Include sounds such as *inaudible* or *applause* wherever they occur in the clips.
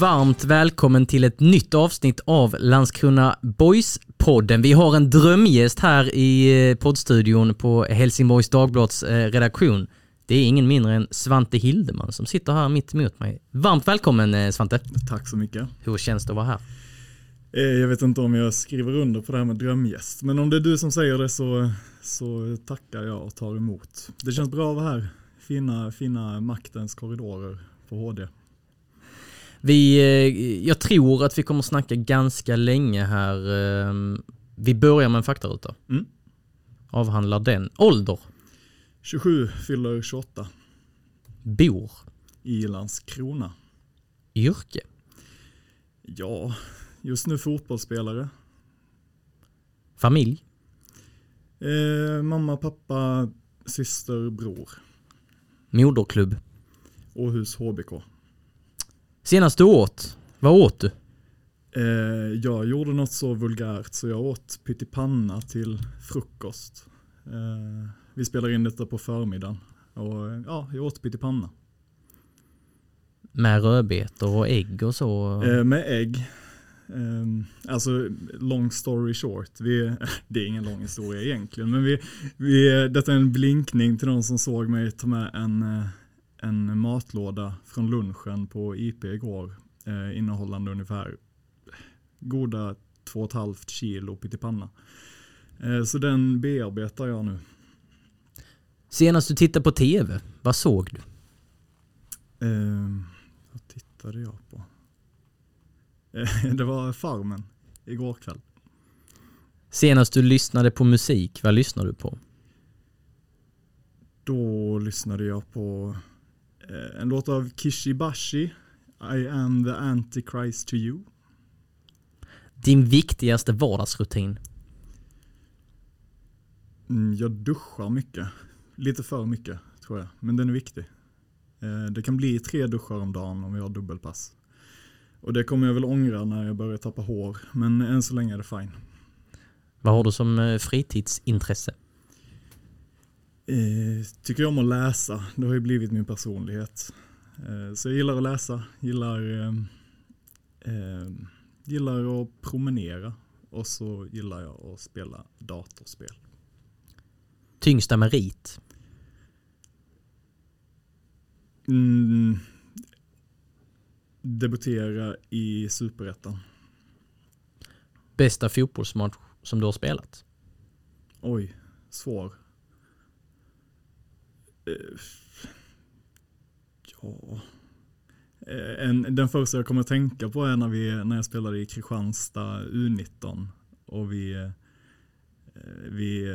Varmt välkommen till ett nytt avsnitt av Landskrona Boys-podden. Vi har en drömgäst här i eh, poddstudion på Helsingborgs Dagblads eh, redaktion. Det är ingen mindre än Svante Hildeman som sitter här mitt emot mig. Varmt välkommen eh, Svante. Tack så mycket. Hur känns det att vara här? Jag vet inte om jag skriver under på det här med drömgäst, men om det är du som säger det så, så tackar jag och tar emot. Det känns bra att vara här. Fina, fina maktens korridorer på HD. Vi, eh, jag tror att vi kommer snacka ganska länge här. Ehm, vi börjar med en faktaruta. Mm. Avhandlar den. Ålder? 27 fyller 28. Bor? I Landskrona. Yrke? Ja, just nu fotbollsspelare. Familj? Eh, mamma, pappa, syster, bror. Moderklubb? Åhus HBK. Senast du åt, vad åt du? Eh, jag gjorde något så vulgärt så jag åt pyttipanna till frukost. Eh, vi spelar in detta på förmiddagen. Och ja, jag åt pyttipanna. Med rödbetor och ägg och så? Eh, med ägg. Um, alltså long story short, vi, *laughs* det är ingen lång historia egentligen, men vi, vi, detta är en blinkning till de som såg mig ta med en, eh, en matlåda från lunchen på IP igår eh, innehållande ungefär goda 2,5 kilo pyttipanna. Eh, så den bearbetar jag nu. Senast du tittade på TV, vad såg du? Eh, vad tittade jag på? Eh, *laughs* det var Farmen igår kväll. Senast du lyssnade på musik, vad lyssnade du på? Då lyssnade jag på en låt av Kishibashi, I am the antichrist to you. Din viktigaste vardagsrutin? Mm, jag duschar mycket. Lite för mycket tror jag, men den är viktig. Eh, det kan bli tre duschar om dagen om jag har dubbelpass. Och det kommer jag väl ångra när jag börjar tappa hår, men än så länge är det fine. Vad har du som eh, fritidsintresse? Eh, tycker jag om att läsa. Det har ju blivit min personlighet. Eh, så jag gillar att läsa, gillar, eh, eh, gillar att promenera och så gillar jag att spela datorspel. Tyngsta merit? Mm, debutera i superettan. Bästa fotbollsmatch som du har spelat? Oj, svår. Eh, ja. Eh, en, den första jag kommer att tänka på är när, vi, när jag spelade i Kristianstad U19 och vi, eh, vi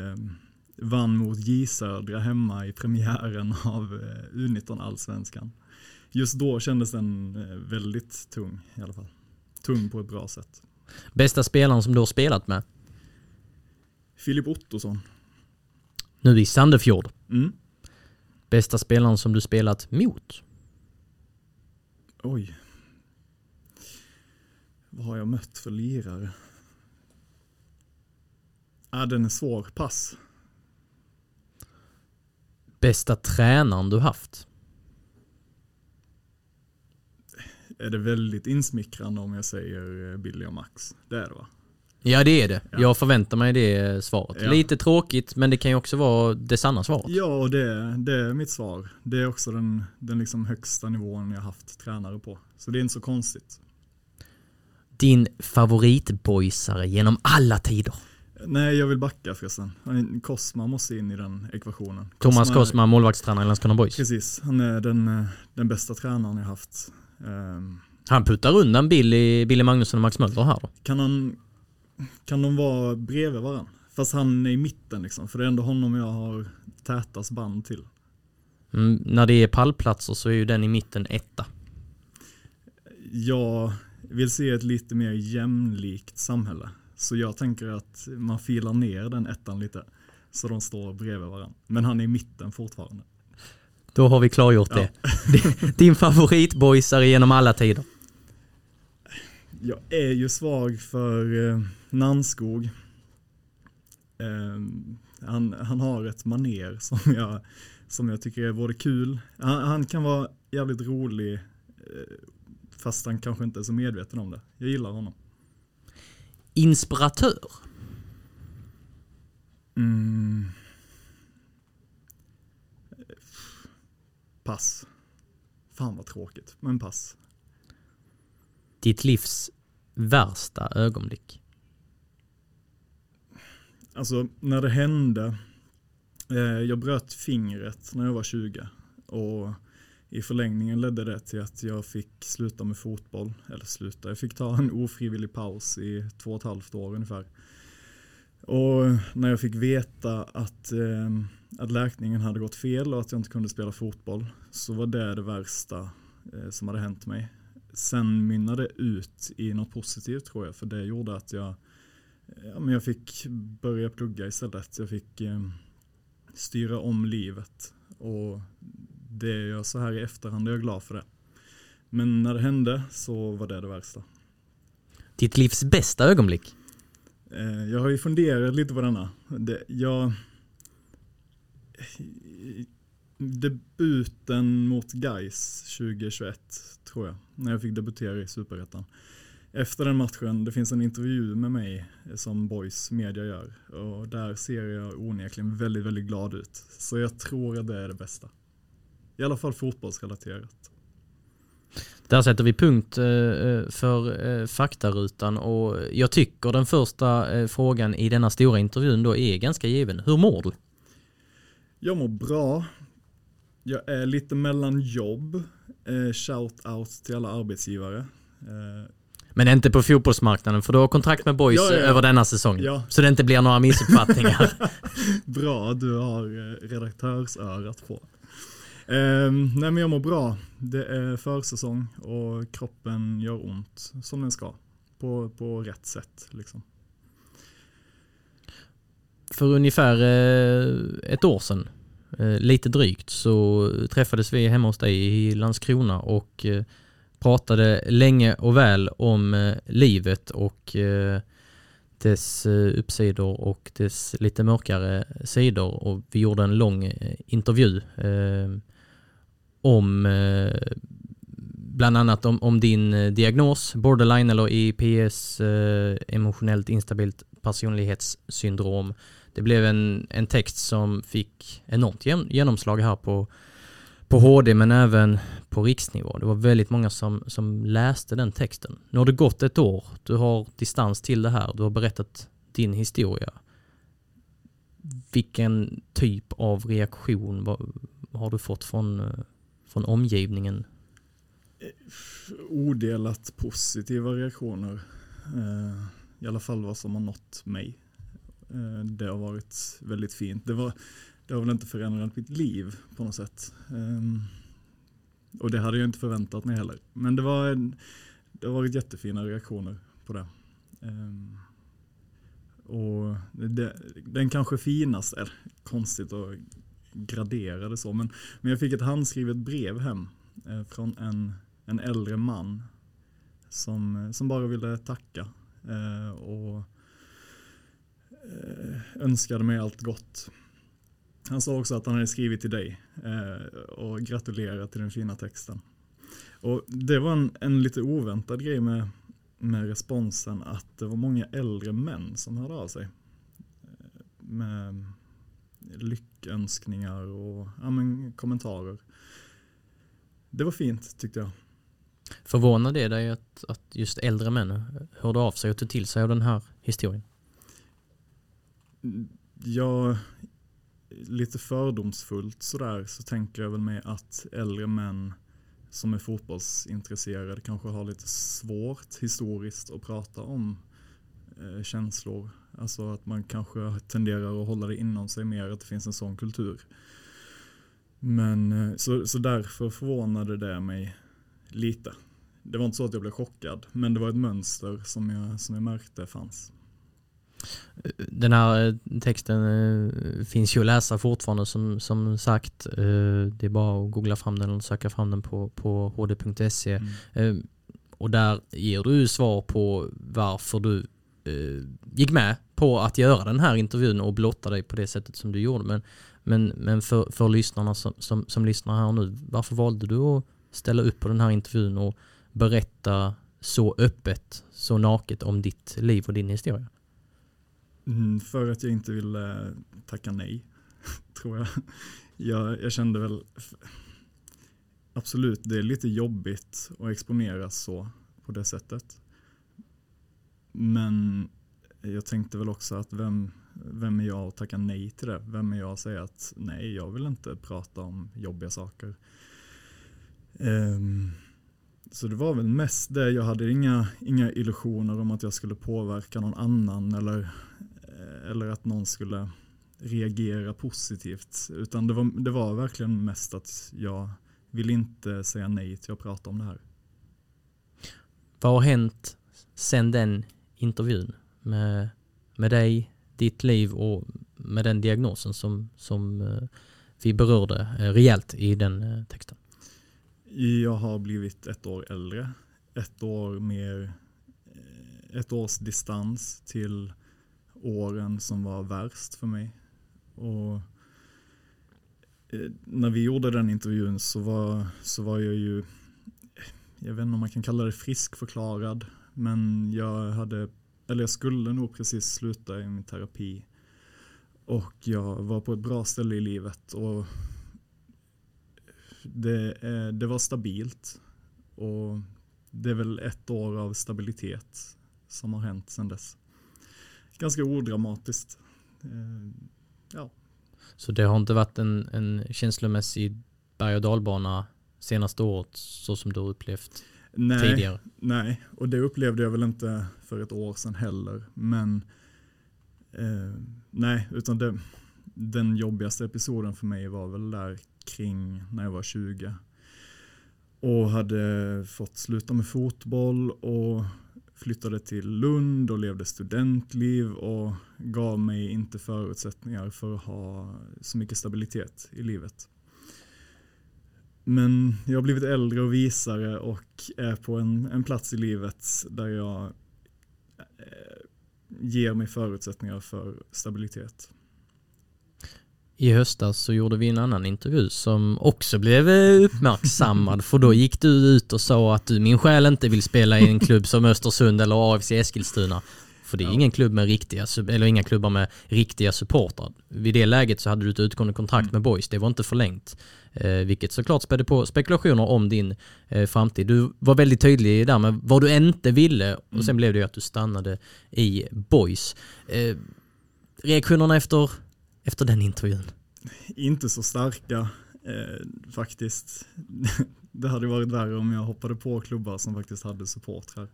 vann mot J Södra hemma i premiären av U19 Allsvenskan. Just då kändes den väldigt tung i alla fall. Tung på ett bra sätt. Bästa spelaren som du har spelat med? Filip Ottosson. Nu i Sandefjord? Mm. Bästa spelaren som du spelat mot? Oj. Vad har jag mött för lirare? Ah, den är svår. Pass. Bästa tränaren du haft? Är det väldigt insmickrande om jag säger eh, Billy och Max? Det är det va? Ja det är det. Ja. Jag förväntar mig det svaret. Ja. Lite tråkigt men det kan ju också vara det sanna svaret. Ja och det, det är mitt svar. Det är också den, den liksom högsta nivån jag haft tränare på. Så det är inte så konstigt. Din favoritboysare genom alla tider? Nej, jag vill backa förresten. Kosma måste in i den ekvationen. Thomas Kosma, målvaktstränare i Landskrona Boys. Precis, han är den, den bästa tränaren jag haft. Um, han puttar undan Billy, Billy Magnusson och Max Möller här då. Kan han, kan de vara bredvid varandra. Fast han är i mitten liksom, för det är ändå honom jag har tätast band till. Mm, när det är pallplatser så är ju den i mitten etta. Jag vill se ett lite mer jämlikt samhälle. Så jag tänker att man filar ner den ettan lite. Så de står bredvid varandra. Men han är i mitten fortfarande. Då har vi klargjort Ja. det. *laughs* Din favoritboysare genom alla tider. Jag är ju svag för eh, Nanskog. Eh, han, han har ett maner som jag, som jag tycker är både kul. Han, han kan vara jävligt rolig eh, fast han kanske inte är så medveten om det. Jag gillar honom. Inspiratör. Mm. Pass. Fan vad tråkigt, men pass. Ditt livs värsta ögonblick. Alltså när det hände, eh, jag bröt fingret när jag var 20 och i förlängningen ledde det till att jag fick sluta med fotboll, eller sluta, jag fick ta en ofrivillig paus i två och ett halvt år ungefär. Och när jag fick veta att, eh, att läkningen hade gått fel och att jag inte kunde spela fotboll så var det det värsta eh, som hade hänt mig. Sen mynnade det ut i något positivt tror jag, för det gjorde att jag Ja, men jag fick börja plugga istället. Jag fick eh, styra om livet. Och det är jag så här i efterhand är jag glad för det. Men när det hände så var det det värsta. Ditt livs bästa ögonblick. Eh, jag har ju funderat lite på denna. Det, jag, debuten mot Gais 2021 tror jag. När jag fick debutera i Superettan. Efter den matchen, det finns en intervju med mig som Boys Media gör. Och där ser jag onekligen väldigt, väldigt glad ut. Så jag tror att det är det bästa. I alla fall fotbollsrelaterat. Där sätter vi punkt eh, för eh, faktarutan och jag tycker den första eh, frågan i denna stora intervjun då är ganska given. Hur mår du? Jag mår bra. Jag är lite mellan jobb. Eh, shout out till alla arbetsgivare. Men inte på fotbollsmarknaden för du har kontrakt med Boys Ja, ja, ja. över denna säsong. Så det inte blir några missuppfattningar. *laughs* *laughs* bra, du har eh, redaktörsörat på. Eh, nej men jag mår bra. Det är försäsong och kroppen gör ont som den ska. På, på rätt sätt liksom. för ungefär eh, ett år sedan, eh, lite drygt, så träffades vi hemma hos dig i Landskrona och eh, pratade länge och väl om eh, livet och eh, dess eh, uppsidor och dess lite mörkare sidor och vi gjorde en lång intervju om bland annat om, om din diagnos, borderline eller IPS, eh, emotionellt instabilt personlighetssyndrom. Det blev en, en text som fick enormt genomslag här på, på HD men även på riksnivå. Det var väldigt många som, som läste den texten. Nu har det gått ett år, du har distans till det här, du har berättat din historia. Vilken typ av reaktion har du fått från, eh, från omgivningen? Odelat positiva reaktioner. Eh, I alla fall vad som har nått mig. Eh, det har varit väldigt fint. Det, var, det har väl inte förändrat mitt liv på något sätt. Ehm, och det hade jag inte förväntat mig heller. Men det, var en, det har varit jättefina reaktioner på det. Ehm, och det, den kanske finaste, konstigt att gradera det så, men, men jag fick ett handskrivet brev hem eh, från en, en äldre man som, som bara ville tacka eh, och eh, önskade mig allt gott. Han sa också att han hade skrivit till dig eh, och gratulerat till den fina texten. Och det var en, en lite oväntad grej med, med responsen att det var många äldre män som hörde av sig. Eh, Med lyckönskningar och ja, men, kommentarer. Det var fint tyckte jag. Förvånar det dig att, att just äldre män hörde av sig och tog till sig av den här historien? Jag, lite fördomsfullt sådär så tänker jag väl mig att äldre män som är fotbollsintresserade kanske har lite svårt historiskt att prata om eh, känslor. Alltså att man kanske tenderar att hålla det inom sig mer, att det finns en sån kultur. Men eh, så, så därför förvånade det mig lite. Det var inte så att jag blev chockad, men det var ett mönster som jag, som jag märkte fanns. Den här eh, texten eh, finns ju att läsa fortfarande som, som sagt. Eh, det är bara att googla fram den och söka fram den på, på hd.se. Mm. Och där ger du svar på varför du gick med på att göra den här intervjun och blotta dig på det sättet som du gjorde. Men, men, men för, för lyssnarna som, som, som lyssnar här nu, varför valde du att ställa upp på den här intervjun och berätta så öppet, så naket om ditt liv och din historia? Mm, för att jag inte ville tacka nej, *laughs* tror jag. jag. Jag kände väl, absolut det är lite jobbigt att exponeras så på det sättet. Men jag tänkte väl också att vem, vem är jag att tacka nej till det? Vem är jag att säga att nej, jag vill inte prata om jobbiga saker. Um, så det var väl mest det. Jag hade inga, inga illusioner om att jag skulle påverka någon annan eller, eller att någon skulle reagera positivt. Utan det var, det var verkligen mest att jag vill inte säga nej till att prata om det här. Vad har hänt sen den intervjun med, med dig, ditt liv och med den diagnosen som, som eh, vi berörde eh, rejält i den texten? Jag har blivit ett år äldre. Ett år mer, eh, ett års distans till åren som var värst för mig. Och eh, när vi gjorde den intervjun så var, så var jag ju, jag vet inte om man kan kalla det friskförklarad, men jag hade, eller jag skulle nog precis sluta i min terapi. Och jag var på ett bra ställe i livet och det, eh, det var stabilt och det är väl ett år av stabilitet som har hänt sedan dess. Ganska odramatiskt. Eh, ja. Så det har inte varit en, en känslomässig berg och dalbana senaste året så som du upplevt nej, tidigare? Nej, och det upplevde jag väl inte för ett år sedan heller. Men eh, nej, utan det, den jobbigaste episoden för mig var väl där kring när jag var 20. Och hade fått sluta med fotboll och flyttade till Lund och levde studentliv och gav mig inte förutsättningar för att ha så mycket stabilitet i livet. Men jag har blivit äldre och visare och är på en, en plats i livet där jag eh, ger mig förutsättningar för stabilitet. I höstas så gjorde vi en annan intervju som också blev eh, uppmärksammad för då gick du ut och sa att du min själ inte vill spela i en klubb som Östersund eller AFC Eskilstuna. För det är ja. ingen klubb med riktiga, eller inga klubbar med riktiga supportrar. Vid det läget så hade du ett utgående kontrakt mm. med Boys, det var inte förlängt. Eh, vilket såklart spädde på spekulationer om din eh, framtid. Du var väldigt tydlig där med vad du inte ville och mm. sen blev det ju att du stannade i Boys. Eh, reaktionerna efter efter den intervjun? Inte så starka eh, faktiskt. *laughs* Det hade varit värre om jag hoppade på klubbar som faktiskt hade supportrar.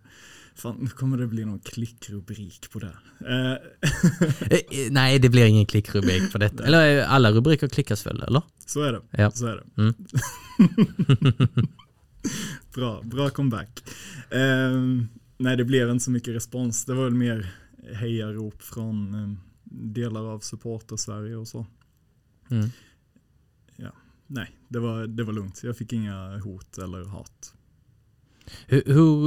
Fan, nu kommer det bli någon klickrubrik på det. Eh. *laughs* eh, eh nej, det blir ingen klickrubrik på detta. Eller alla rubriker klickas väl, eller? Så är det. Ja. Så är det. Mm. *laughs* bra, bra comeback. Eh, nej, det blev inte så mycket respons. Det var väl mer hejarop från eh, delar av supporter Sverige och så. Mm. Ja, nej, det var, det var lugnt. Jag fick inga hot eller hat. Hur, hur,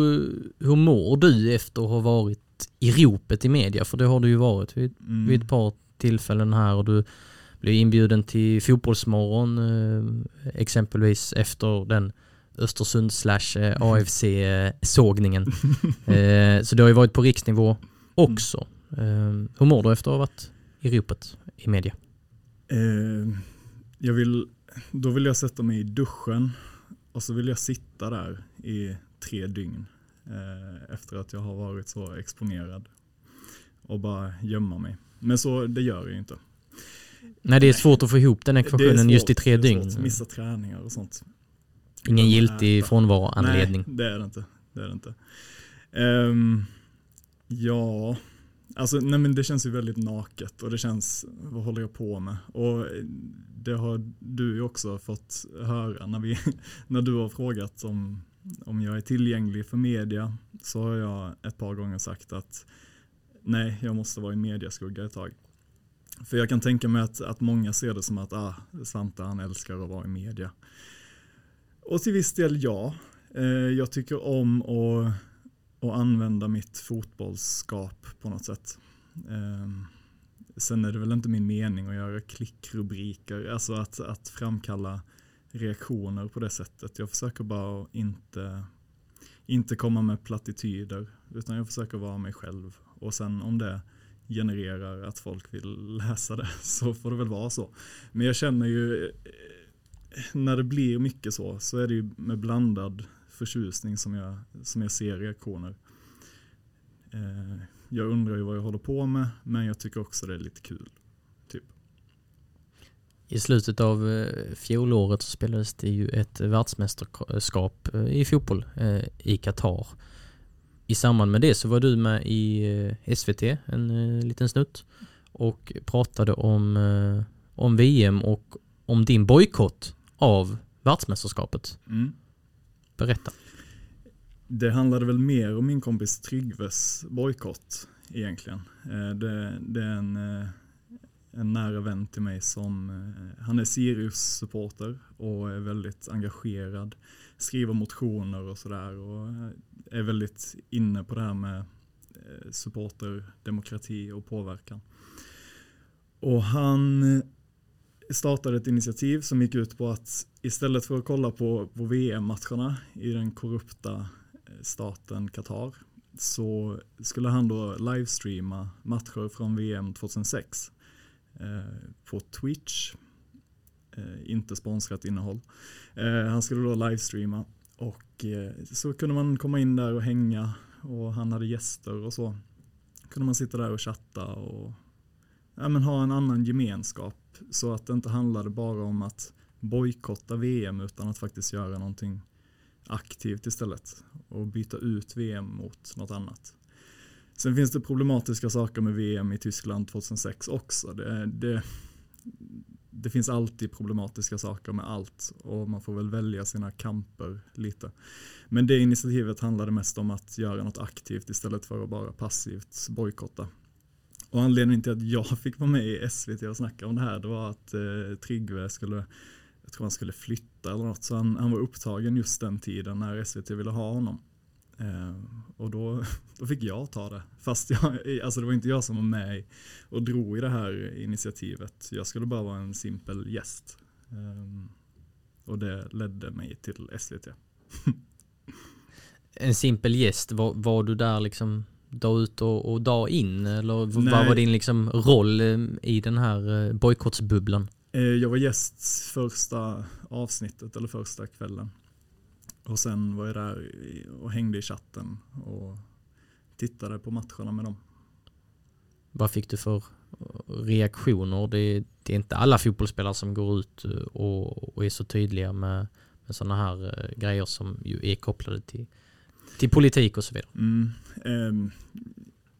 hur mår du efter att ha varit i ropet i media? För det har du ju varit vid, mm. vid ett par tillfällen här och du blev inbjuden till Fotbollsmorgon eh, exempelvis efter den Östersund slash eh, AFC-sågningen. Eh, så det har ju varit på riksnivå också. Uh, hur mår du efter att ha varit i ropet i media? Uh, jag vill, då vill jag sätta mig i duschen och så vill jag sitta där i tre dygn uh, efter att jag har varit så exponerad och bara gömma mig. Men så, det gör jag ju inte. Nej, det är svårt att få ihop den ekvationen svårt, just i tre dygn. Missa träningar och sånt. Ingen giltig frånvaroanledning. Nej, det är det inte. Det är det inte. Um, ja, Alltså, nej men det känns ju väldigt naket och det känns, vad håller jag på med? Och det har du ju också fått höra när, vi, *laughs* när du har frågat om, om jag är tillgänglig för media så har jag ett par gånger sagt att nej, jag måste vara i mediaskugga ett tag. För jag kan tänka mig att, att många ser det som att ah, Svante han älskar att vara i media. Och till viss del ja. Eh, jag tycker om att, och använda mitt fotbollsskap på något sätt. Ehm, sen är det väl inte min mening att göra klickrubriker, alltså att, att framkalla reaktioner på det sättet. Jag försöker bara inte, inte komma med plattityder, utan jag försöker vara mig själv. Och sen om det genererar att folk vill *laughs* läsa det så får det väl vara så. Men jag känner ju eh, när det blir mycket så så är det ju med blandad förtjusning som jag, som jag ser reaktioner. Eh, jag undrar ju vad jag håller på med men jag tycker också det är lite kul. Typ. I slutet av eh, fjolåret så spelades det ju ett världsmästerskap eh, i fotboll i Qatar. I samband med det så var du med i SVT en liten snutt och pratade om, om VM och om din bojkott av världsmästerskapet. Mm. Berätta. Det handlade väl mer om min kompis Tryggves bojkott egentligen. Eh, det, det, är en, eh, en nära vän till mig som, eh, han är Sirius-supporter och är väldigt engagerad. Skriver motioner och sådär och är väldigt inne på det här med supporterdemokrati och påverkan. Och han startade ett initiativ som gick ut på att istället för att kolla på, på VM-matcherna i den korrupta eh, staten Qatar så skulle han då livestreama matcher från VM 2006 eh, på Twitch. Eh, inte sponsrat innehåll. Eh, han skulle då livestreama och eh, så kunde man komma in där och hänga och han hade gäster och så. Kunde man sitta där och chatta och ja, men ha en annan gemenskap så att det inte handlade bara om att bojkotta VM utan att faktiskt göra någonting aktivt istället och byta ut VM mot något annat. Sen finns det problematiska saker med VM i Tyskland 2006 också. Det, det, det, finns alltid problematiska saker med allt och man får väl välja sina kamper lite. Men det initiativet handlade mest om att göra något aktivt istället för att bara passivt bojkotta. Och anledningen till att jag *laughs* fick vara med i SVT och snacka om det här det var att eh, Tryggve skulle, jag tror han skulle flytta eller något, så han, han var upptagen just den tiden när SVT ville ha honom. Eh, och då, *laughs* då fick jag ta det. Fast jag, *laughs* alltså det var inte jag som var med och drog i det här initiativet. Jag skulle bara vara en simpel gäst. Eh, och det ledde mig till SVT. en simpel gäst, var, var du där liksom dag ut och, och dag in? Eller Nej. vad var din liksom roll eh, i den här eh, bojkottsbubblan? Eh, jag var gäst första avsnittet eller första kvällen. Och sen var jag där och hängde i chatten och tittade på matcherna med dem. Vad fick du för reaktioner? Det, det är inte alla fotbollsspelare som går ut och, och är så tydliga med, med sådana här grejer som ju är kopplade till till politik och så vidare. Mm, um,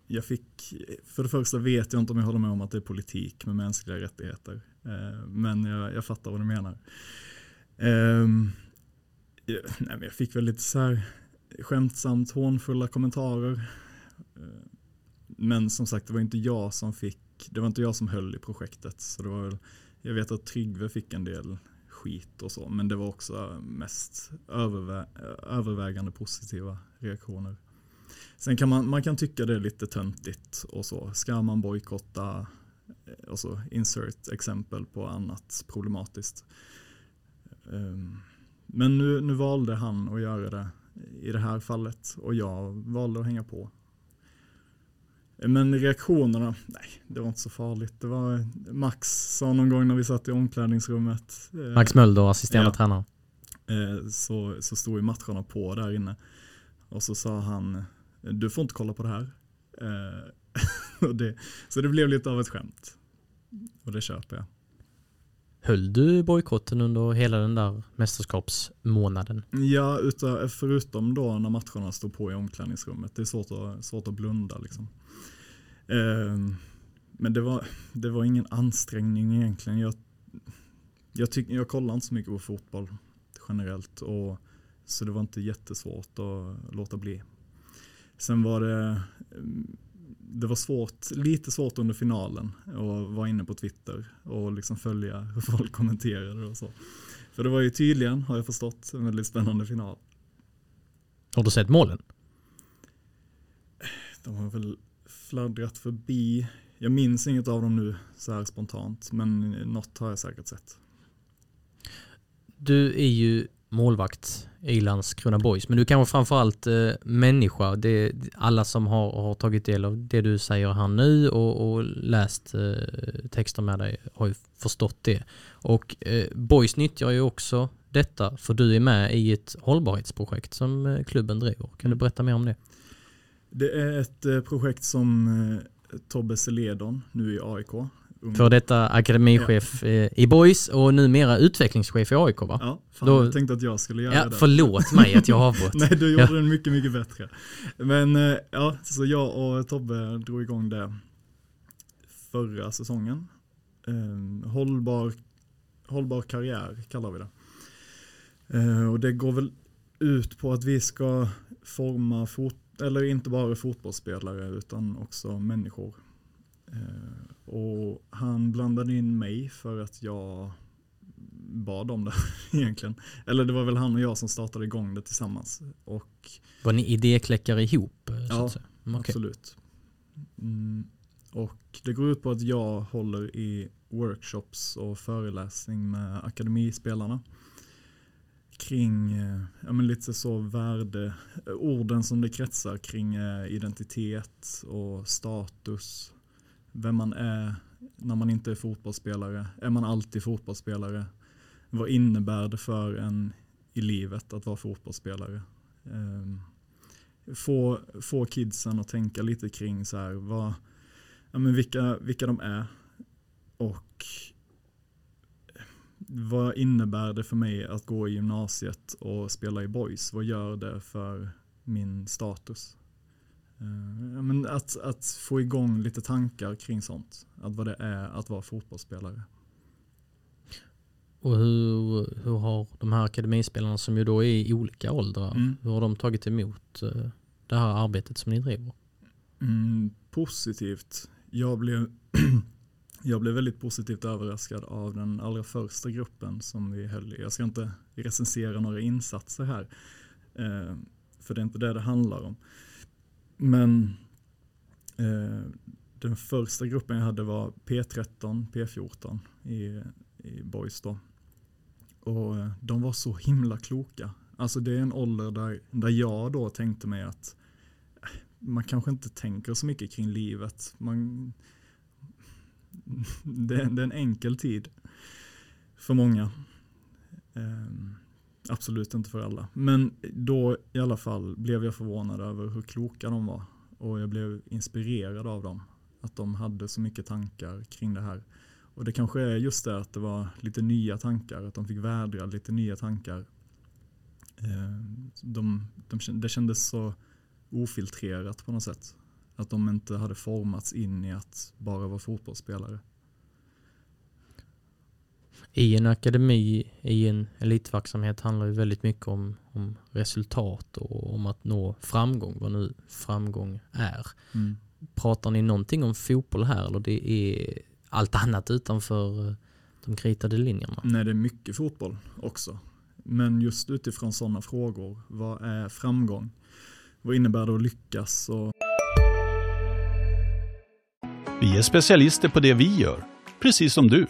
jag fick, för det första vet jag inte om jag håller med om att det är politik med mänskliga rättigheter. Uh, men jag, jag, fattar vad du menar. Ehm, um, jag, nej, men jag fick väl lite så här skämtsamt hånfulla kommentarer. Uh, men som sagt, det var inte jag som fick, det var inte jag som höll i projektet. Så det var väl, jag vet att Tryggve fick en del skit och så. Men det var också mest övervä övervägande positiva reaktioner. Sen kan man, man kan tycka det är lite töntigt och så. Ska man bojkotta eh, och så insert exempel på annat problematiskt. Ehm, men nu, nu valde han att göra det i det här fallet och jag valde att hänga på. Men reaktionerna, nej, det var inte så farligt. Det var Max sa någon gång när vi satt i omklädningsrummet. Eh, Max Mölder, assisterande ja, tränare. Eh, så, så stod ju matcherna på där inne. Och så sa han, du får inte kolla på det här. Eh, *laughs* det, så det blev lite av ett skämt. Och det köper jag. Höll du bojkotten under hela den där mästerskapsmånaden? Ja, utan, förutom då när matcherna stod på i omklädningsrummet. Det är svårt att, svårt att blunda liksom. Eh, men det var, det var ingen ansträngning egentligen. Jag, jag, tyck, jag kollar inte så mycket på fotboll generellt. Och, så det var inte jättesvårt att låta bli. Sen var det, det var svårt, lite svårt under finalen att vara inne på Twitter och liksom följa hur folk kommenterade och så. För det var ju tydligen, har jag förstått, en väldigt spännande final. Har du sett målen? De har väl fladdrat förbi. Jag minns inget av dem nu så här spontant, men något har jag säkert sett. Du är ju målvakt i Landskrona Boys, men du kanske framförallt eh, människa. Det, alla som har, har tagit del av det du säger här nu och, och läst eh, texter med dig har ju förstått det. Och eh, Boys nyttjar ju också detta, för du är med i ett hållbarhetsprojekt som eh, klubben driver. Kan du berätta mer om det? Det är ett eh, projekt som eh, Tobbe Seledon, nu i AIK. Ung. För detta akademichef ja. Eh, i Boys och numera utvecklingschef i AIK va? Ja, fan, Då, jag tänkte att jag skulle göra ja, det. Förlåt mig att jag har avbrott. *laughs* Nej, du gjorde ja. den mycket, mycket bättre. Men ja, så jag och Tobbe drog igång det förra säsongen. hållbar, hållbar karriär kallar vi det. och det går väl ut på att vi ska forma fot eller inte bara fotbollsspelare utan också människor. Eh, och han blandade in mig för att jag bad om det *laughs* egentligen. Eller det var väl han och jag som startade igång det tillsammans. Och, var ni idékläckare ihop? ja, mm, absolut. Mm, och det går ut på att jag håller i workshops och föreläsning med akademispelarna kring eh, ja, men lite så värde, orden som det kretsar kring eh, identitet och status. Vem man är när man inte är fotbollsspelare. Är man alltid fotbollsspelare? Vad innebär det för en i livet att vara fotbollsspelare? Ehm, få, få kidsen att tänka lite kring så här, vad, ja, men vilka, vilka de är och vad innebär det för mig att gå i gymnasiet och spela i boys? Vad gör det för min status? Uh, men att, att få igång lite tankar kring sånt. Att vad det är att vara fotbollsspelare. Och hur, hur har de här akademispelarna som ju då är i olika åldrar, mm. hur har de tagit emot uh, det här arbetet som ni driver? Mm, positivt. Jag blev *clears throat* jag blev väldigt positivt överraskad av den allra första gruppen som vi höll i. Jag ska inte recensera några insatser här, eh, för det är inte det det handlar om. Men eh, den första gruppen jag hade var P13, P14 i, i Boys då. Och eh, de var så himla kloka. Alltså det är en ålder där, där jag då tänkte mig att eh, man kanske inte tänker så mycket kring livet. Man, *laughs* det, är, det är en enkel tid för många. Um, absolut inte för alla. Men då i alla fall blev jag förvånad över hur kloka de var. Och jag blev inspirerad av dem. Att de hade så mycket tankar kring det här. Och det kanske är just det att det var lite nya tankar. Att de fick vädra lite nya tankar. Eh, de, de, det kändes så ofiltrerat på något sätt. Att de inte hade formats in i att bara vara fotbollsspelare. I en akademi, i en elitverksamhet handlar det väldigt mycket om, om resultat och om att nå framgång, vad nu framgång är. Mm. Pratar ni någonting om fotboll här eller det är allt annat utanför eh, de kritade linjerna? Nej, det är mycket fotboll också. Men just utifrån sådana frågor, vad är framgång? Vad innebär det att lyckas? Och vi är specialister på det vi gör, precis som du.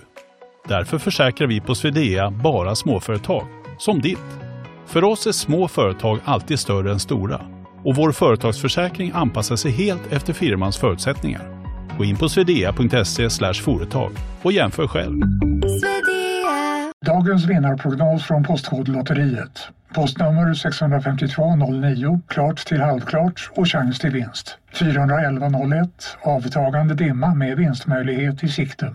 Därför försäkrar vi på Swedea bara småföretag, som ditt. För oss är små företag alltid större än stora och vår företagsförsäkring anpassar sig helt efter firmans förutsättningar. Gå in på swedea.se företag och jämför själv. Dagens vinnarprognos från Postkodlotteriet. Postnummer 65209, klart till halvklart och chans till vinst. 41101, avtagande dimma med vinstmöjlighet i sikte.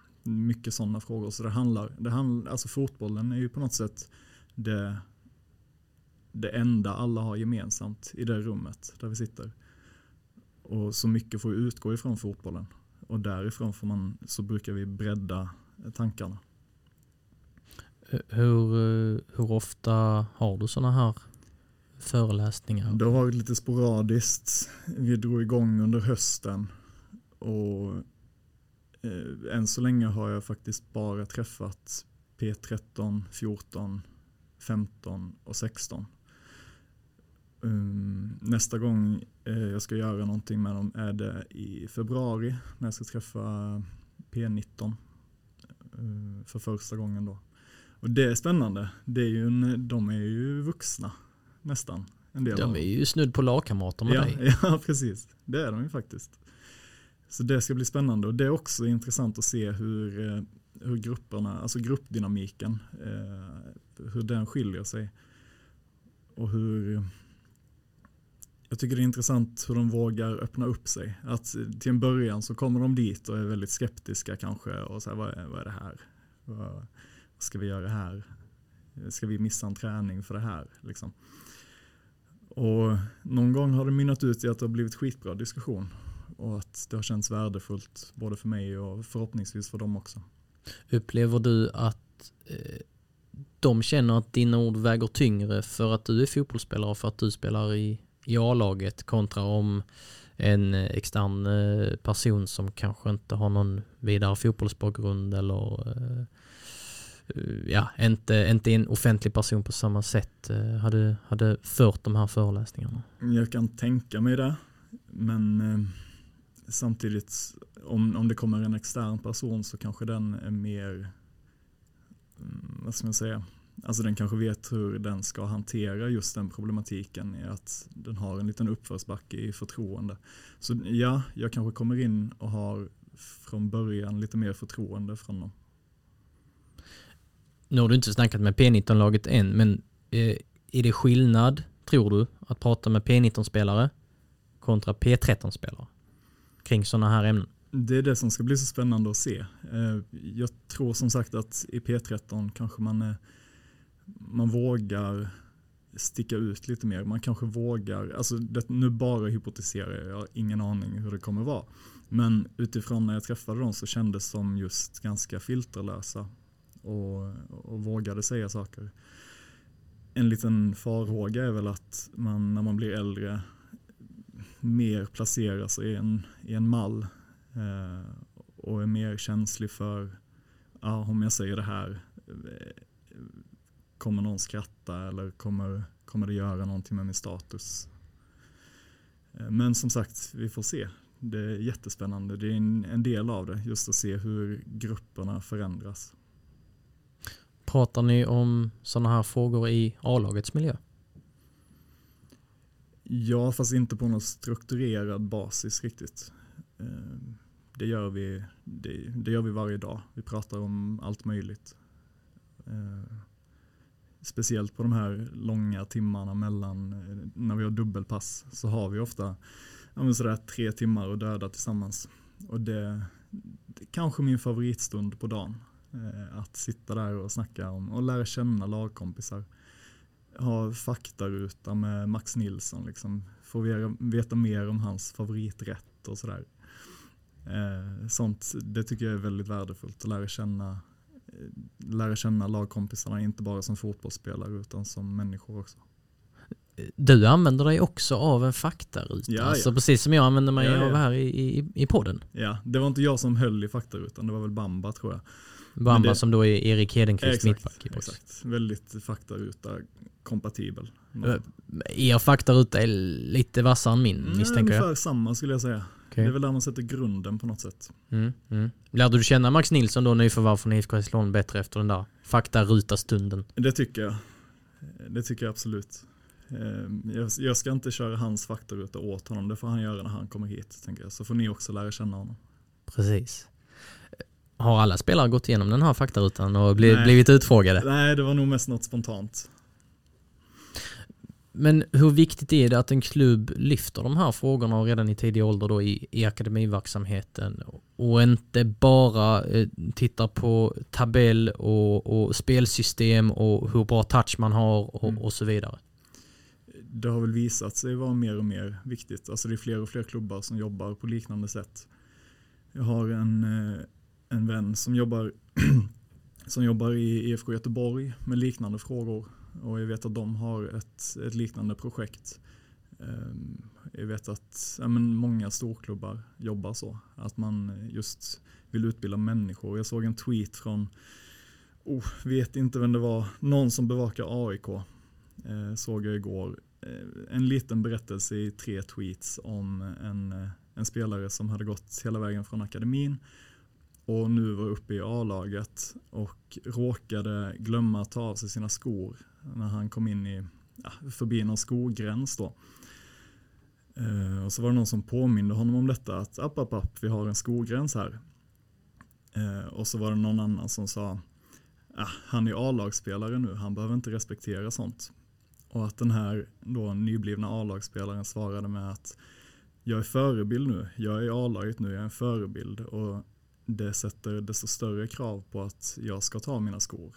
mycket sådana frågor. Så det handlar, det handlar, alltså fotbollen är ju på något sätt det, det enda alla har gemensamt i det rummet där vi sitter. Och så mycket får utgå ifrån fotbollen. Och därifrån får man, så brukar vi bredda tankarna. Hur, hur ofta har du sådana här föreläsningar? Det har varit lite sporadiskt. Vi drog igång under hösten. Och Eh, än så länge har jag faktiskt bara träffat P13, 14, 15 och 16. Um, nästa gång eh, jag ska göra någonting med dem är det i februari när jag ska träffa P19 uh, för första gången då. Och det är spännande. Det är ju en, de är ju vuxna nästan. En del de är ju snudd på lagkamrater med ja, dig. *laughs* Ja, precis. Det är de ju faktiskt. Så det ska bli spännande och det är också intressant att se hur, eh, hur grupperna, alltså gruppdynamiken, eh, hur den skiljer sig. Och hur jag tycker det är intressant hur de vågar öppna upp sig. Att till en början så kommer de dit och är väldigt skeptiska kanske och säger vad, är, vad är det här? Vad, vad ska vi göra här? Ska vi missa en träning för det här? Liksom. Och någon gång har det mynnat ut i att det har blivit skitbra diskussion och att det har känts värdefullt både för mig och förhoppningsvis för dem också. Upplever du att eh, de känner att dina ord väger tyngre för att du är fotbollsspelare och för att du spelar i, i A-laget kontra om en extern eh, person som kanske inte har någon vidare fotbollsbakgrund eller eh, ja, inte, inte en offentlig person på samma sätt eh, hade, hade fört de här föreläsningarna? Jag kan tänka mig det, men samtidigt om, om det kommer en extern person så kanske den är mer, mm, vad ska man säga, alltså den kanske vet hur den ska hantera just den problematiken i att den har en liten uppförsbacke i förtroende. Så ja, jag kanske kommer in och har från början lite mer förtroende från dem. Nu har du inte snackat med P19-laget än, men eh, är det skillnad, tror du, att prata med P19-spelare kontra P13-spelare? Kring sådana här ämnen? Det är det som ska bli så spännande att se. Eh, jag tror som sagt att i P13 kanske man, eh, man vågar sticka ut lite mer. Man kanske vågar, alltså det, nu bara hypotiserar jag, jag har ingen aning hur det kommer vara. Men utifrån när jag träffade dem så kändes de just ganska filterlösa och, och vågade säga saker. En liten farhåga är väl att man när man blir äldre mer placerar sig i en, i en mall eh, och är mer känslig för, ja, om jag säger det här, eh, kommer någon skratta eller kommer, kommer det göra någonting med min status? Eh, men som sagt, vi får se. Det är jättespännande. Det är en, en del av det, just att se hur grupperna förändras. Pratar ni om sådana här frågor i A-lagets miljö? Ja, fast inte på någon strukturerad basis riktigt. Ehm, det gör vi, det, det gör vi varje dag. Vi pratar om allt möjligt. Ehm, speciellt på de här långa timmarna mellan eh, när vi har dubbelpass så har vi ofta ja, sådär tre timmar att döda tillsammans. Och det, det är kanske min favoritstund på dagen. Eh, att sitta där och snacka om och lära känna lagkompisar ha faktaruta med Max Nilsson. Liksom. Få veta mer om hans favoriträtt och sådär. Eh, sånt, det tycker jag är väldigt värdefullt att lära känna, eh, lära känna lagkompisarna, inte bara som fotbollsspelare utan som människor också. Du använder dig också av en faktaruta, ja, alltså precis som jag använder mig ja, av här i, i, i podden. Ja, det var inte jag som höll i faktarutan, det var väl Bamba tror jag. Bamba det- som då är Erik Hedenqvist Exakt, mittback i boys. exakt. Väldigt faktaruta kompatibel. Ö, Er faktaruta är lite vassare än min misstänker jag. Ungefär samma skulle jag säga. Okej. Det är väl där man sätter grunden på något sätt. Mm, mm. Lärde du känna Max Nilsson då, nyförvärv från IFK Hässleholm, bättre efter den där faktaruta-stunden? Det tycker jag. Det tycker jag absolut. Eh, Jag, jag ska inte köra hans faktaruta åt honom. Det får han göra när han kommer hit. Tänker jag. Så får ni också lära känna honom. Precis. Har alla spelare gått igenom den här faktarutan och bli, Nej. blivit utfrågade? Nej, det var nog mest något spontant. Men hur viktigt är det att en klubb lyfter de här frågorna redan i tidig ålder då i, i akademiverksamheten och inte bara eh, tittar på tabell och, och spelsystem och hur bra touch man har och, Mm. och så vidare? Det har väl visat sig vara mer och mer viktigt. Alltså det är fler och fler klubbar som jobbar på liknande sätt. Jag har en, eh, en vän som jobbar, *clears throat* som jobbar i IFK Göteborg med liknande frågor. Och jag vet att de har ett, ett liknande projekt. Ehm, jag vet att ja, men många storklubbar jobbar så. Att man just vill utbilda människor. Jag såg en tweet från, oh, vet inte vem det var, någon som bevakar AIK. Eh, såg jag igår. Eh, en liten berättelse i tre tweets om en, eh, en spelare som hade gått hela vägen från akademin och nu var uppe i A-laget och råkade glömma att ta av sig sina skor när han kom in i, ja, förbi någon skogräns då. Eh, och så var det någon som påminde honom om detta att app, app, app, vi har en skogräns här. Eh, och så var det någon annan som sa ah, han är A-lagsspelare nu, han behöver inte respektera sånt. Och att den här då nyblivna A-lagsspelaren svarade med att jag är förebild nu, jag är i A-laget nu, jag är en förebild och det sätter desto större krav på att jag ska ta mina skor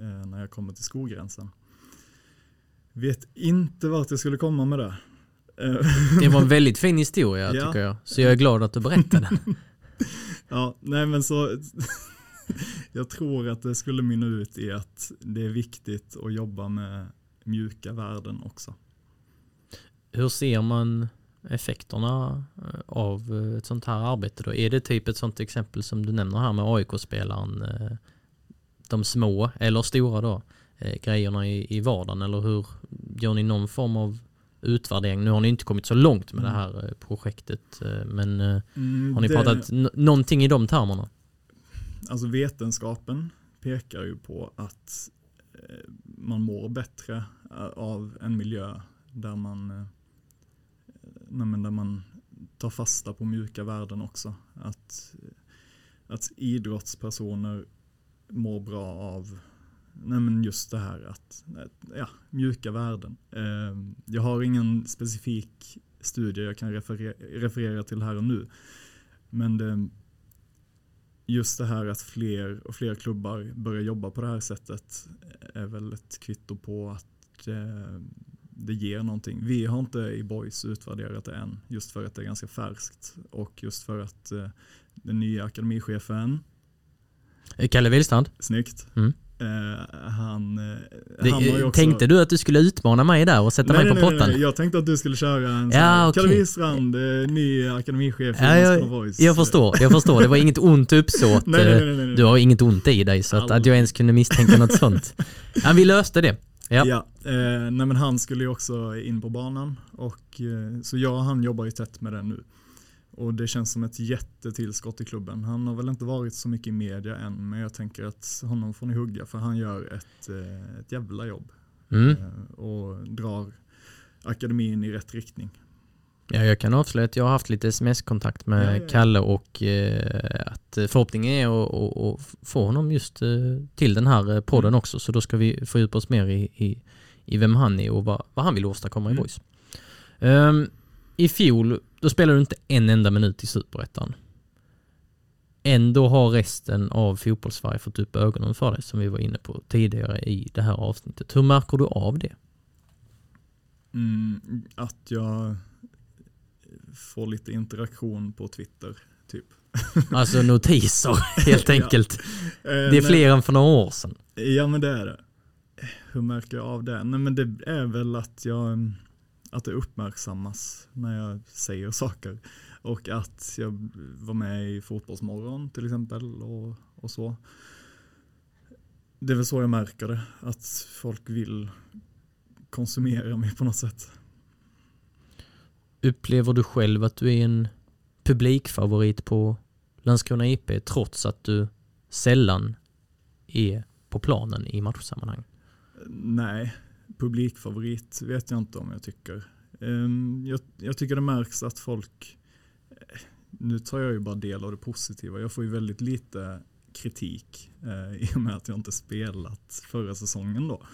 eh, när jag kommer till skogränsen. Vet inte vart jag skulle komma med det. Eh, Det var en *laughs* väldigt fin historia Ja. tycker jag. Så jag är glad att du berättade den. *laughs* Ja, nej men så *laughs* jag tror att det skulle mynna ut i att det är viktigt att jobba med mjuka värden också. Hur ser man effekterna eh, av eh, ett sånt här arbete då? Är det typ ett sånt exempel som du nämner här med AIK-spelaren, eh, de små eller stora då, grejerna i, i vardagen eller hur gör ni någon form av utvärdering? Nu har ni inte kommit så långt med det här eh, projektet men Mm, har ni pratat någonting i de termerna? Alltså vetenskapen pekar ju på att man mår bättre av en miljö där man, nej men där man tar fasta på mjuka värden också. Att, att idrottspersoner mår bra av nej men just det här att, ja, mjuka värden. Ehm, jag har ingen specifik studie jag kan referera, referera till här och nu. Men det, just det här att fler och fler klubbar börjar jobba på det här sättet är väl ett kvitto på att eh, det ger någonting. Vi har inte i Boys utvärderat det än, just för att det är ganska färskt och just för att eh, den nya akademichefen, Kalle Willstrand, snyggt, Mm. eh, han, eh, det, han också... tänkte du att du skulle utmana mig där och sätta Nej, mig nej, på nej, pottan? nej, jag tänkte att du skulle köra en Ja, ja, okej. Kalle Wistrand, eh, ny akademichef i Ja, jag, Voice. jag förstår, jag förstår. Det var inget ont uppsåt. *laughs* Nej, nej, eh, nej. Du har inget ont i dig så att, att jag ens kunde misstänka något sånt. Ja, vi löste det. Ja. Ja, eh, nej men han skulle ju också in på banan och eh, så jag och han jobbar ju tätt med det nu. Och det känns som ett jättetillskott i klubben. Han har väl inte varit så mycket i media än men jag tänker att honom får ni hugga för han gör ett, eh, ett jävla jobb Mm. eh, och drar akademin i rätt riktning. Ja, jag kan avslöja att jag har haft lite sms-kontakt med Ja, ja, ja. Kalle och eh, att förhoppningen är att, att, att få honom just eh, till den här eh, podden Mm. också så då ska vi fördjupa oss mer i, i, i vem han är och vad, vad han vill åstadkomma i Mm. Boys. Um, I fjol, då spelade du inte en enda minut i Superettan. Ändå har resten av fotbollssverige fått upp ögonen för dig som vi var inne på tidigare i det här avsnittet. Hur märker du av det? Mm, att jag får lite interaktion på Twitter typ. Alltså notiser helt *laughs* Ja. enkelt. Eh, Det är fler än för några år sedan. Ja men det är det. Hur märker jag av det? Nej men det är väl att jag att det uppmärksammas när jag säger saker. Och att jag var med i Fotbollsmorgon till exempel och, och så. det är väl så jag märker det, att folk vill konsumera mig på något sätt. Upplever du själv att du är en publikfavorit på Landskrona IP trots att du sällan är på planen i matchsammanhang? Nej, publikfavorit vet jag inte om jag tycker. Ehm, jag, jag tycker det märks att folk, eh, nu tar jag ju bara del av det positiva, jag får ju väldigt lite kritik eh, i och med att jag inte spelat förra säsongen då.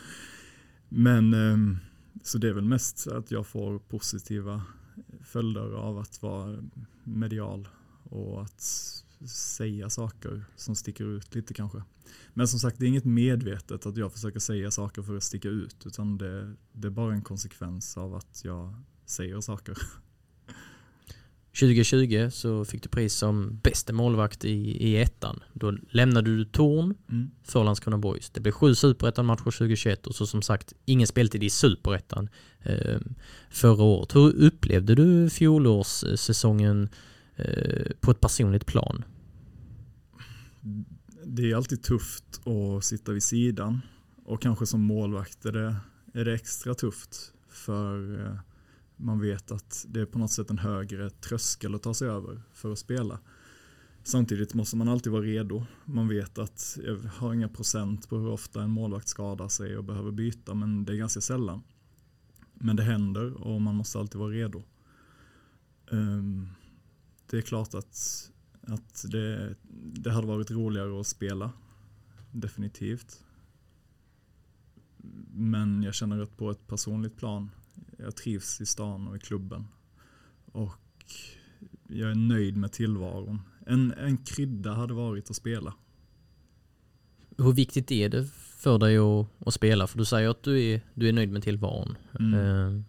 Men ehm, så det är väl mest att jag får positiva följder av att vara medial och att säga saker som sticker ut lite kanske. Men som sagt, det är inget medvetet att jag försöker säga saker för att sticka ut, utan det, det är bara en konsekvens av att jag säger saker. 2020 så fick du pris som bäste målvakt i, i ettan. Då lämnade du Torn Mm. för Landskrona Boys. Det blev sju superettan-matcher 2021 och så som sagt ingen speltid i superettan eh, förra året. Hur upplevde du fjolårssäsongen eh, på ett personligt plan? Det är alltid tufft att sitta vid sidan och kanske som målvakt är det, är det extra tufft för eh, man vet att det är på något sätt en högre tröskel att ta sig över för att spela. Samtidigt måste man alltid vara redo. Man vet att jag har inga procent på hur ofta en målvakt skadar sig och behöver byta, men det är ganska sällan. Men det händer och man måste alltid vara redo. Ehm, det är klart att, att det, det hade varit roligare att spela. Definitivt. Men jag känner att på ett personligt plan, jag trivs i stan och i klubben. Och jag är nöjd med tillvaron. En, en krydda hade varit att spela. Hur viktigt är det för dig att, att spela? För du säger att du är, du är nöjd med tillvaron. Mm. Eh,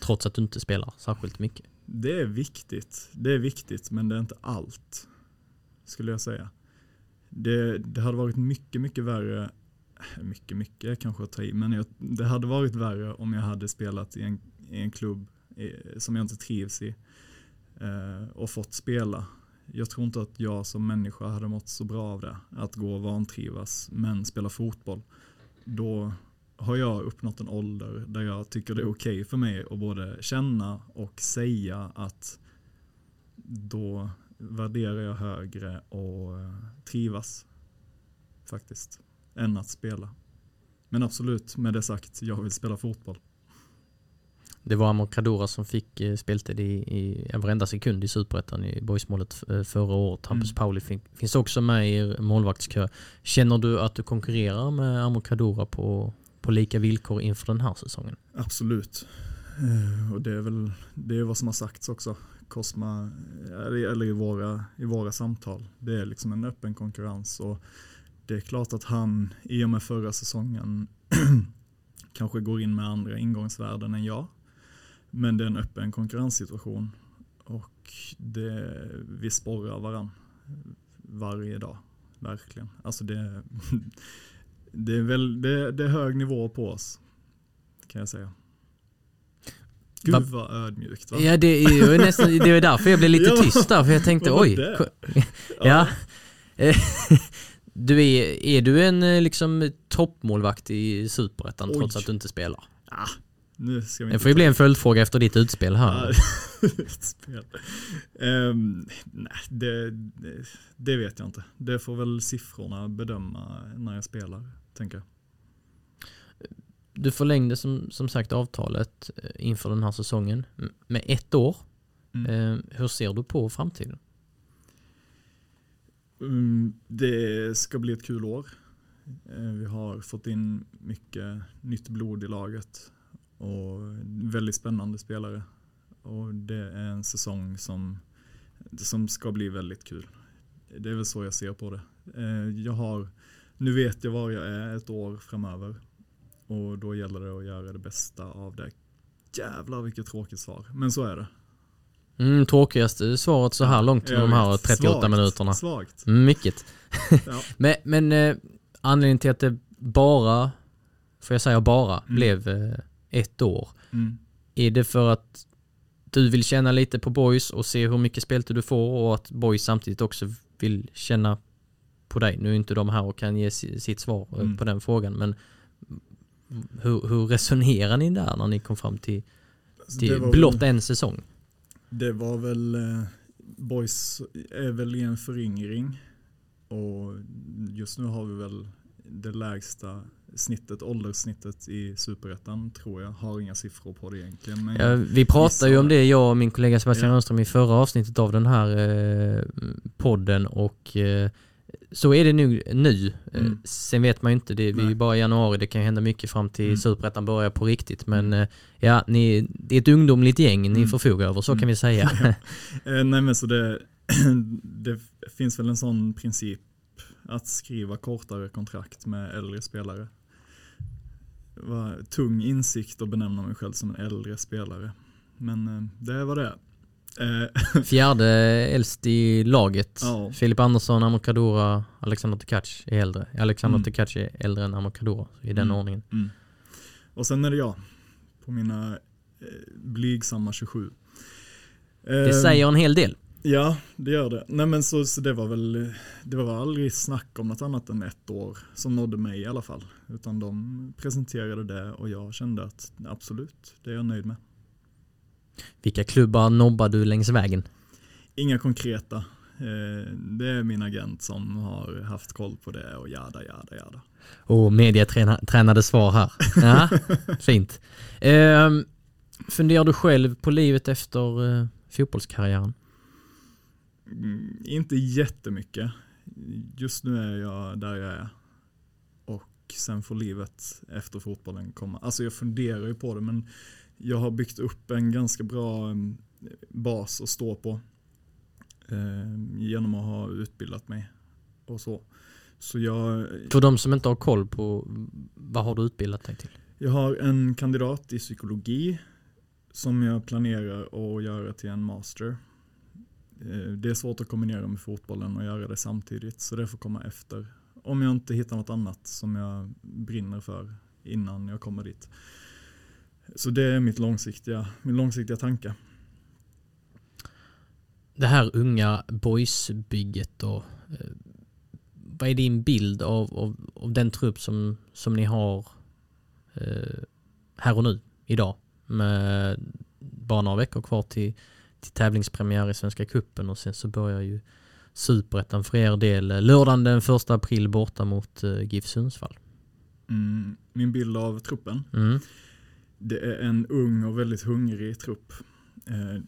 trots att du inte spelar särskilt mycket. Det är viktigt. Det är viktigt, men det är inte allt. Skulle jag säga. Det, det hade varit mycket, mycket värre. Mycket, mycket kanske att ta i. Men jag, det hade varit värre om jag hade spelat i en, i en klubb i, som jag inte trivs i. Eh, och fått spela. Jag tror inte att jag som människa hade mått så bra av det. Att gå och vantrivas, men spela fotboll. Då har jag uppnått en ålder där jag tycker det är okej för mig att både känna och säga att då värderar jag högre och eh, trivas faktiskt än att spela. Men absolut, med det sagt, jag vill spela fotboll. Det var Amor Kadura som fick eh, speltid i, i en varenda sekund i Superettan i boysmålet eh, förra året. Hampus Mm. Pauli fin, finns också med i målvaktskö. Känner du att du konkurrerar med Amor Kadura på, på lika villkor inför den här säsongen? Absolut. Eh, Och det är väl det är vad som har sagts också. Cosma, eller eller i våra, i våra samtal. Det är liksom en öppen konkurrens. Och det är klart att han i och med förra säsongen *clears throat* kanske går in med andra ingångsvärden än jag. Men det är en öppen konkurrenssituation. Och det, vi sporrar varann varje dag. Verkligen. Alltså det, *laughs* det, är väl, det, det är hög nivå på oss. Kan jag säga. Gud Va- vad ödmjukt va? Ja, det är ju nästan, det är därför jag blev lite *laughs* Ja, tyst där, för jag tänkte *laughs* oj. ko- Ja. Du är, är du en eh, liksom toppmålvakt i Superettan trots att du inte spelar? Ah, nu ska vi Det får ju bli en följdfråga efter ditt utspel här. Ja, *laughs* ett spel. Ehm, nej, det, det, det vet jag inte. Det får väl siffrorna bedöma när jag spelar, tänker jag. Du förlängde som, som sagt avtalet eh, inför den här säsongen med ett år. Mm. Eh, Hur ser du på framtiden? Mm, det ska bli ett kul år. Eh, vi har fått in mycket nytt blod i laget och väldigt spännande spelare. Och det är en säsong som, som ska bli väldigt kul. Det är väl så jag ser på det. Eh, jag har, nu vet jag var jag är ett år framöver och då gäller det att göra det bästa av det. Jävlar vilket tråkigt svar, men så är det. Mm, tråkigaste svaret så här långt i Jag de här vet. 38 Svagt, minuterna. Svagt. Mycket. *laughs* Ja. *laughs* Men, men eh, anledningen till att det bara, får jag säga bara, Mm. blev eh, ett år. Mm. Är det för att du vill känna lite på boys och se hur mycket speltid du får och att boys samtidigt också vill känna på dig. Nu är inte de här och kan ge sitt svar eh, Mm. på den frågan men hur, hur resonerar ni där när ni kom fram till, till blott väl, en säsong? Det var väl, eh, Boys är väl i en föryngring och just nu har vi väl det lägsta snittet, ålderssnittet i superettan tror jag. Har inga siffror på det egentligen. Men Ja, vi pratade ju om det, jag och min kollega Sebastian Ja. Rönnström i förra avsnittet av den här eh, podden och eh, så är det nu. nu. Eh, Mm. Sen vet man ju inte, det, vi är Nej. bara i januari, det kan ju hända mycket fram till Mm. superettan börjar på riktigt men eh, ja, ni, det är ett ungdomligt gäng ni Mm. förfogar över, så kan Mm. vi säga. *laughs* *laughs* Eh, nej men så det, *clears throat* det finns väl en sån princip att skriva kortare kontrakt med äldre spelare. Var tung insikt att benämna mig själv som en äldre spelare. Men eh, det var det. Eh, *laughs* Fjärde äldst i laget. Ja. Filip Andersson, Amor Kadura, Alexander Tkac är äldre. Alexander Mm. Tkac är äldre än Amor Kadura, i den Mm. ordningen. Mm. Och sen är det jag på mina eh, blygsamma 27. Det Eh, säger en hel del. Ja, det gör det. Nej men så, så det var väl, det var aldrig snack om något annat än ett år som nådde mig i alla fall. Utan de presenterade det och jag kände att absolut, det är jag nöjd med. Vilka klubbar nobbar du längs vägen? Inga konkreta. Eh, det är min agent som har haft koll på det och jada, jada, jada. Och medietränade svar här. Ja, *laughs* fint. Ehm, funderar du själv på livet efter eh, fotbollskarriären? Mm, inte jättemycket. Just nu är jag där jag är. Och sen får livet efter fotbollen komma. Alltså jag funderar ju på det men jag har byggt upp en ganska bra mm, bas att stå på. Eh, genom att ha utbildat mig och så. Så jag, För de som inte har koll på vad har du utbildat dig till? jag har en kandidat i psykologi som jag planerar att göra till en master. Eh, Det är svårt att kombinera med fotbollen och göra det samtidigt så det får komma efter. Om jag inte hittar något annat som jag brinner för innan jag kommer dit. Så det är mitt långsiktiga, min långsiktiga tanke. Det här unga boysbygget då. eh, Vad är din bild av, av, av den trupp som, som ni har eh, här och nu, idag? Med bara några veckor kvar till, till tävlingspremiär i Svenska Kuppen och sen så börjar ju Superettan för er del eh, lördagen den 1 april borta mot eh, GIF Sundsvall. Mm, min bild av truppen. Mm. Det är en ung och väldigt hungrig trupp. Eh,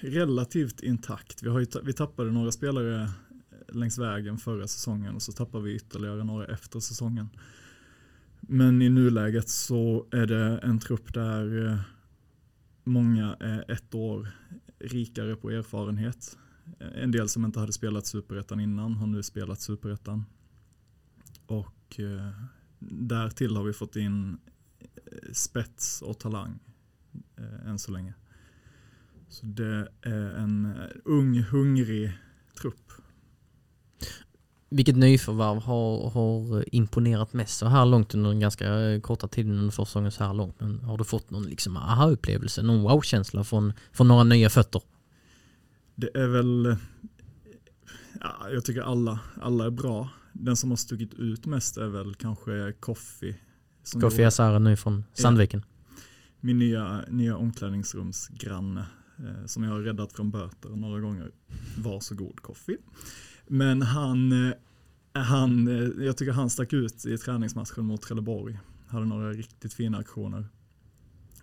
relativt intakt. Vi, har ju ta- vi tappade några spelare eh, längs vägen förra säsongen och så tappar vi ytterligare några efter säsongen. Men i nuläget så är det en trupp där eh, många är ett år rikare på erfarenhet. Eh, en del som inte hade spelat superettan innan har nu spelat superettan. Och eh, därtill har vi fått in spets och talang eh, än så länge. Så det är en ung, hungrig trupp. Vilket nyförvärv har, har imponerat mest så här långt under den ganska eh, korta tiden under försäsongen så här långt? Men har du fått någon liksom aha-upplevelse, någon wow-känsla från, från några nya fötter? Det är väl, eh, ja, jag tycker alla, alla är bra. Den som har stuckit ut mest är väl kanske Koffi. Kofi Asara nu från Sandviken. Min nya, nya omklädningsrumsgranne eh, som jag har räddat från böter några gånger. Varsågod Koffi. Men han, eh, han, eh, jag tycker han stack ut i träningsmatchen mot Trelleborg. Hade några riktigt fina aktioner.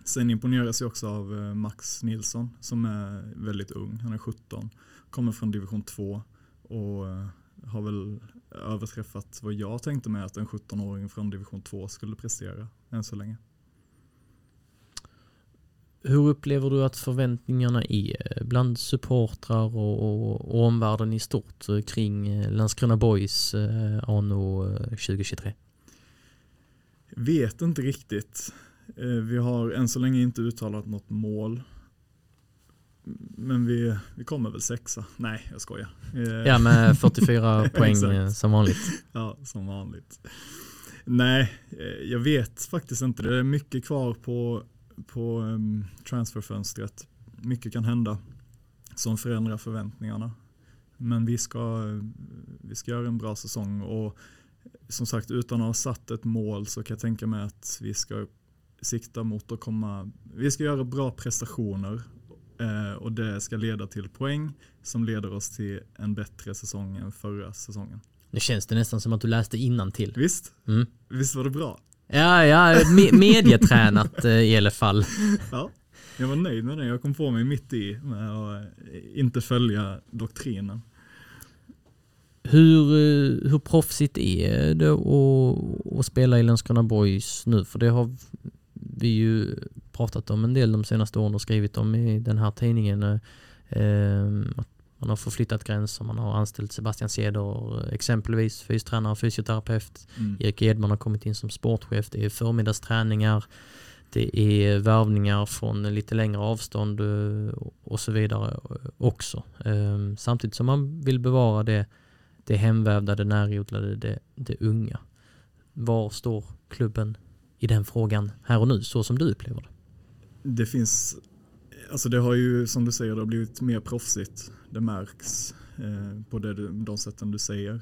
Sen imponeras jag också av eh, Max Nilsson som är väldigt ung. Han är 17. Kommer från division 2 och eh, har väl överträffat vad jag tänkte mig att en 17-åring från division 2 skulle prestera än så länge. Hur upplever du att förväntningarna är bland supportrar och, och, och omvärlden i stort eh, kring eh, Landskrona Boys eh, anno eh, 2023? Vet inte riktigt. Eh, Vi har än så länge inte uttalat något mål. Men vi, vi kommer väl sexa. Nej, jag skojar. Eh, Ja med 44 poäng eh, som vanligt. Ja, som vanligt. Nej, eh, jag vet faktiskt inte. Det är mycket kvar på, på um, transferfönstret. Mycket kan hända som förändrar förväntningarna. Men vi ska, vi ska göra en bra säsong och som sagt utan att ha satt ett mål så kan jag tänka mig att vi ska sikta mot att komma, vi ska göra bra prestationer eh, och det ska leda till poäng som leder oss till en bättre säsong än förra säsongen. Nu känns det nästan som att du läste innan till. Visst? Mm. Visst var det bra? Ja, ja, me *laughs* medietränat eh, i alla fall. *laughs* Ja, jag var nöjd med det. Jag kom på mig mitt i med att eh, inte följa doktrinen. Hur, eh, hur proffsigt är det att, att spela i Landskrona Boys nu? För det har vi ju pratat om en del de senaste åren och skrivit om i den här tidningen. Eh, att man har förflyttat gränser, man har anställt Sebastian Ceder exempelvis, fystränare och fysioterapeut. Mm. Erik Edman har kommit in som sportchef, det är förmiddagsträningar, det är värvningar från lite längre avstånd eh, och så vidare också. Eh, Samtidigt som man vill bevara det, det hemvävda, det närodlade, det, det unga. Var står klubben i den frågan här och nu, så som du upplever det? Det finns, alltså det har ju som du säger, det har blivit mer proffsigt. Det märks eh, på det, du- de sätten du säger.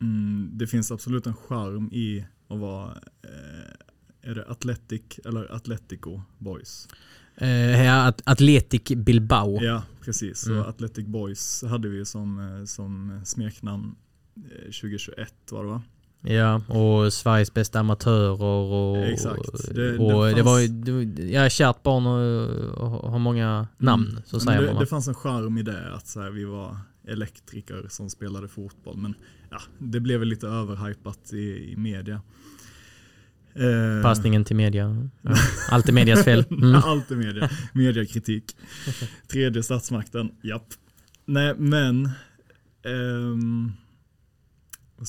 Mm, det finns absolut en charm i att vara, eh, är det Athletic eller Atletico Boys? Eh, ja, At- Athletic Bilbao. Ja, precis. Så Mm. Athletic Boys hade vi som, eh, som smeknamn eh, 2021 var det va? Ja, och Sveriges bästa amatörer och... Exakt. Det- och det det, var ju, fanns- det, var- ja, kärt barn har många namn, Mm. så Men säger det, man. det fanns en charm i det att så här, vi var elektriker som spelade fotboll. Men ja, det blev väl lite överhypat i, i media. Eh, Passningen till media. Ja. Allt är medias fel. *laughs* Mm. Allt är media. Mediakritik. *laughs* Tredje statsmakten, japp. Nej, men... ehm,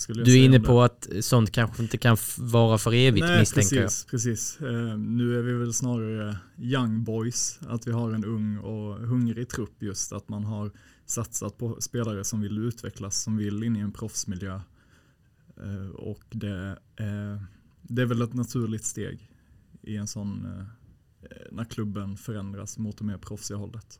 Du är inne på att sånt kanske inte kan vara för evigt Nej, misstänker precis, precis. Eh, nu är vi väl snarare young boys, att vi har en ung och hungrig trupp just, att man har satsat på spelare som vill utvecklas, som vill in i en proffsmiljö. Eh, och det, eh, det är väl ett naturligt steg i en sån, eh, när klubben förändras mot det mer proffsiga hållet.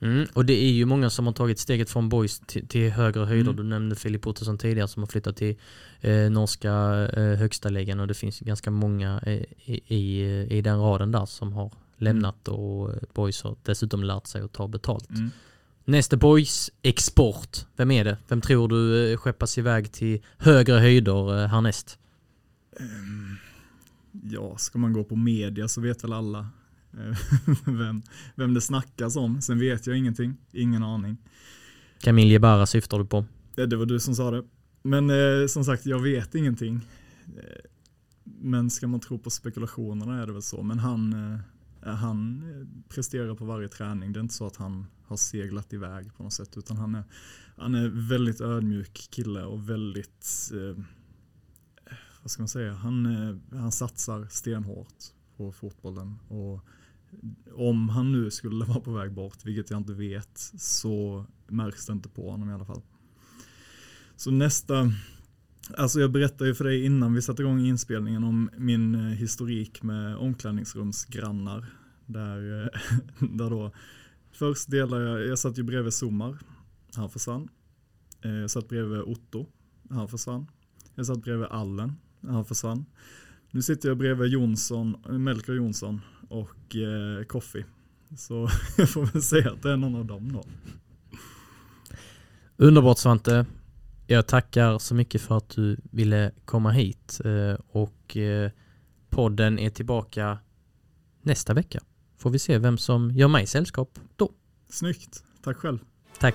Mm. Och det är ju många som har tagit steget från boys till, till högre höjder. Mm. Du nämnde Filip Ottosson tidigare som har flyttat till eh, norska eh, högsta ligan och det finns ganska många eh, i, i, i den raden där som har lämnat och eh, boys har dessutom lärt sig att ta betalt. Mm. Nästa boys export, vem är det? Vem tror du eh, skeppas iväg till högre höjder eh, härnäst? Ehm, Ja, ska man gå på media så vet väl alla eh, *laughs* vem, vem det snackas om. Sen vet jag ingenting, ingen aning. Camille Jebara syftar du på? Ja, Det var du som sa det. Men eh, som sagt, jag vet ingenting. Eh, men ska man tro på spekulationerna är det väl så. Men han, eh, han eh, presterar på varje träning. Det är inte så att han har seglat iväg på något sätt. Utan han är, han är väldigt ödmjuk kille och väldigt, eh, vad ska man säga, han, eh, han satsar stenhårt på fotbollen. Och om han nu skulle *laughs* vara på väg bort, vilket jag inte vet, så märks det inte på honom i alla fall. Så nästa, alltså jag berättade ju för dig innan vi satte igång inspelningen om min eh, historik med omklädningsrumsgrannar. Där, eh, *laughs* där då, först delade jag, jag satt ju bredvid Sommar, han försvann. Eh, jag satt bredvid Otto, han försvann. Jag satt bredvid Allen, han försvann. Nu sitter jag bredvid Jonsson, Melker Jonsson och eh, Koffi. Så *laughs* jag får väl säga att det är någon av dem då. Underbart Svante. Jag tackar så mycket för att du ville komma hit eh, och eh, podden är tillbaka nästa vecka. Får vi se vem som gör mig sällskap då. Snyggt, tack själv. Tack.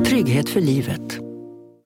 Trygghet för livet.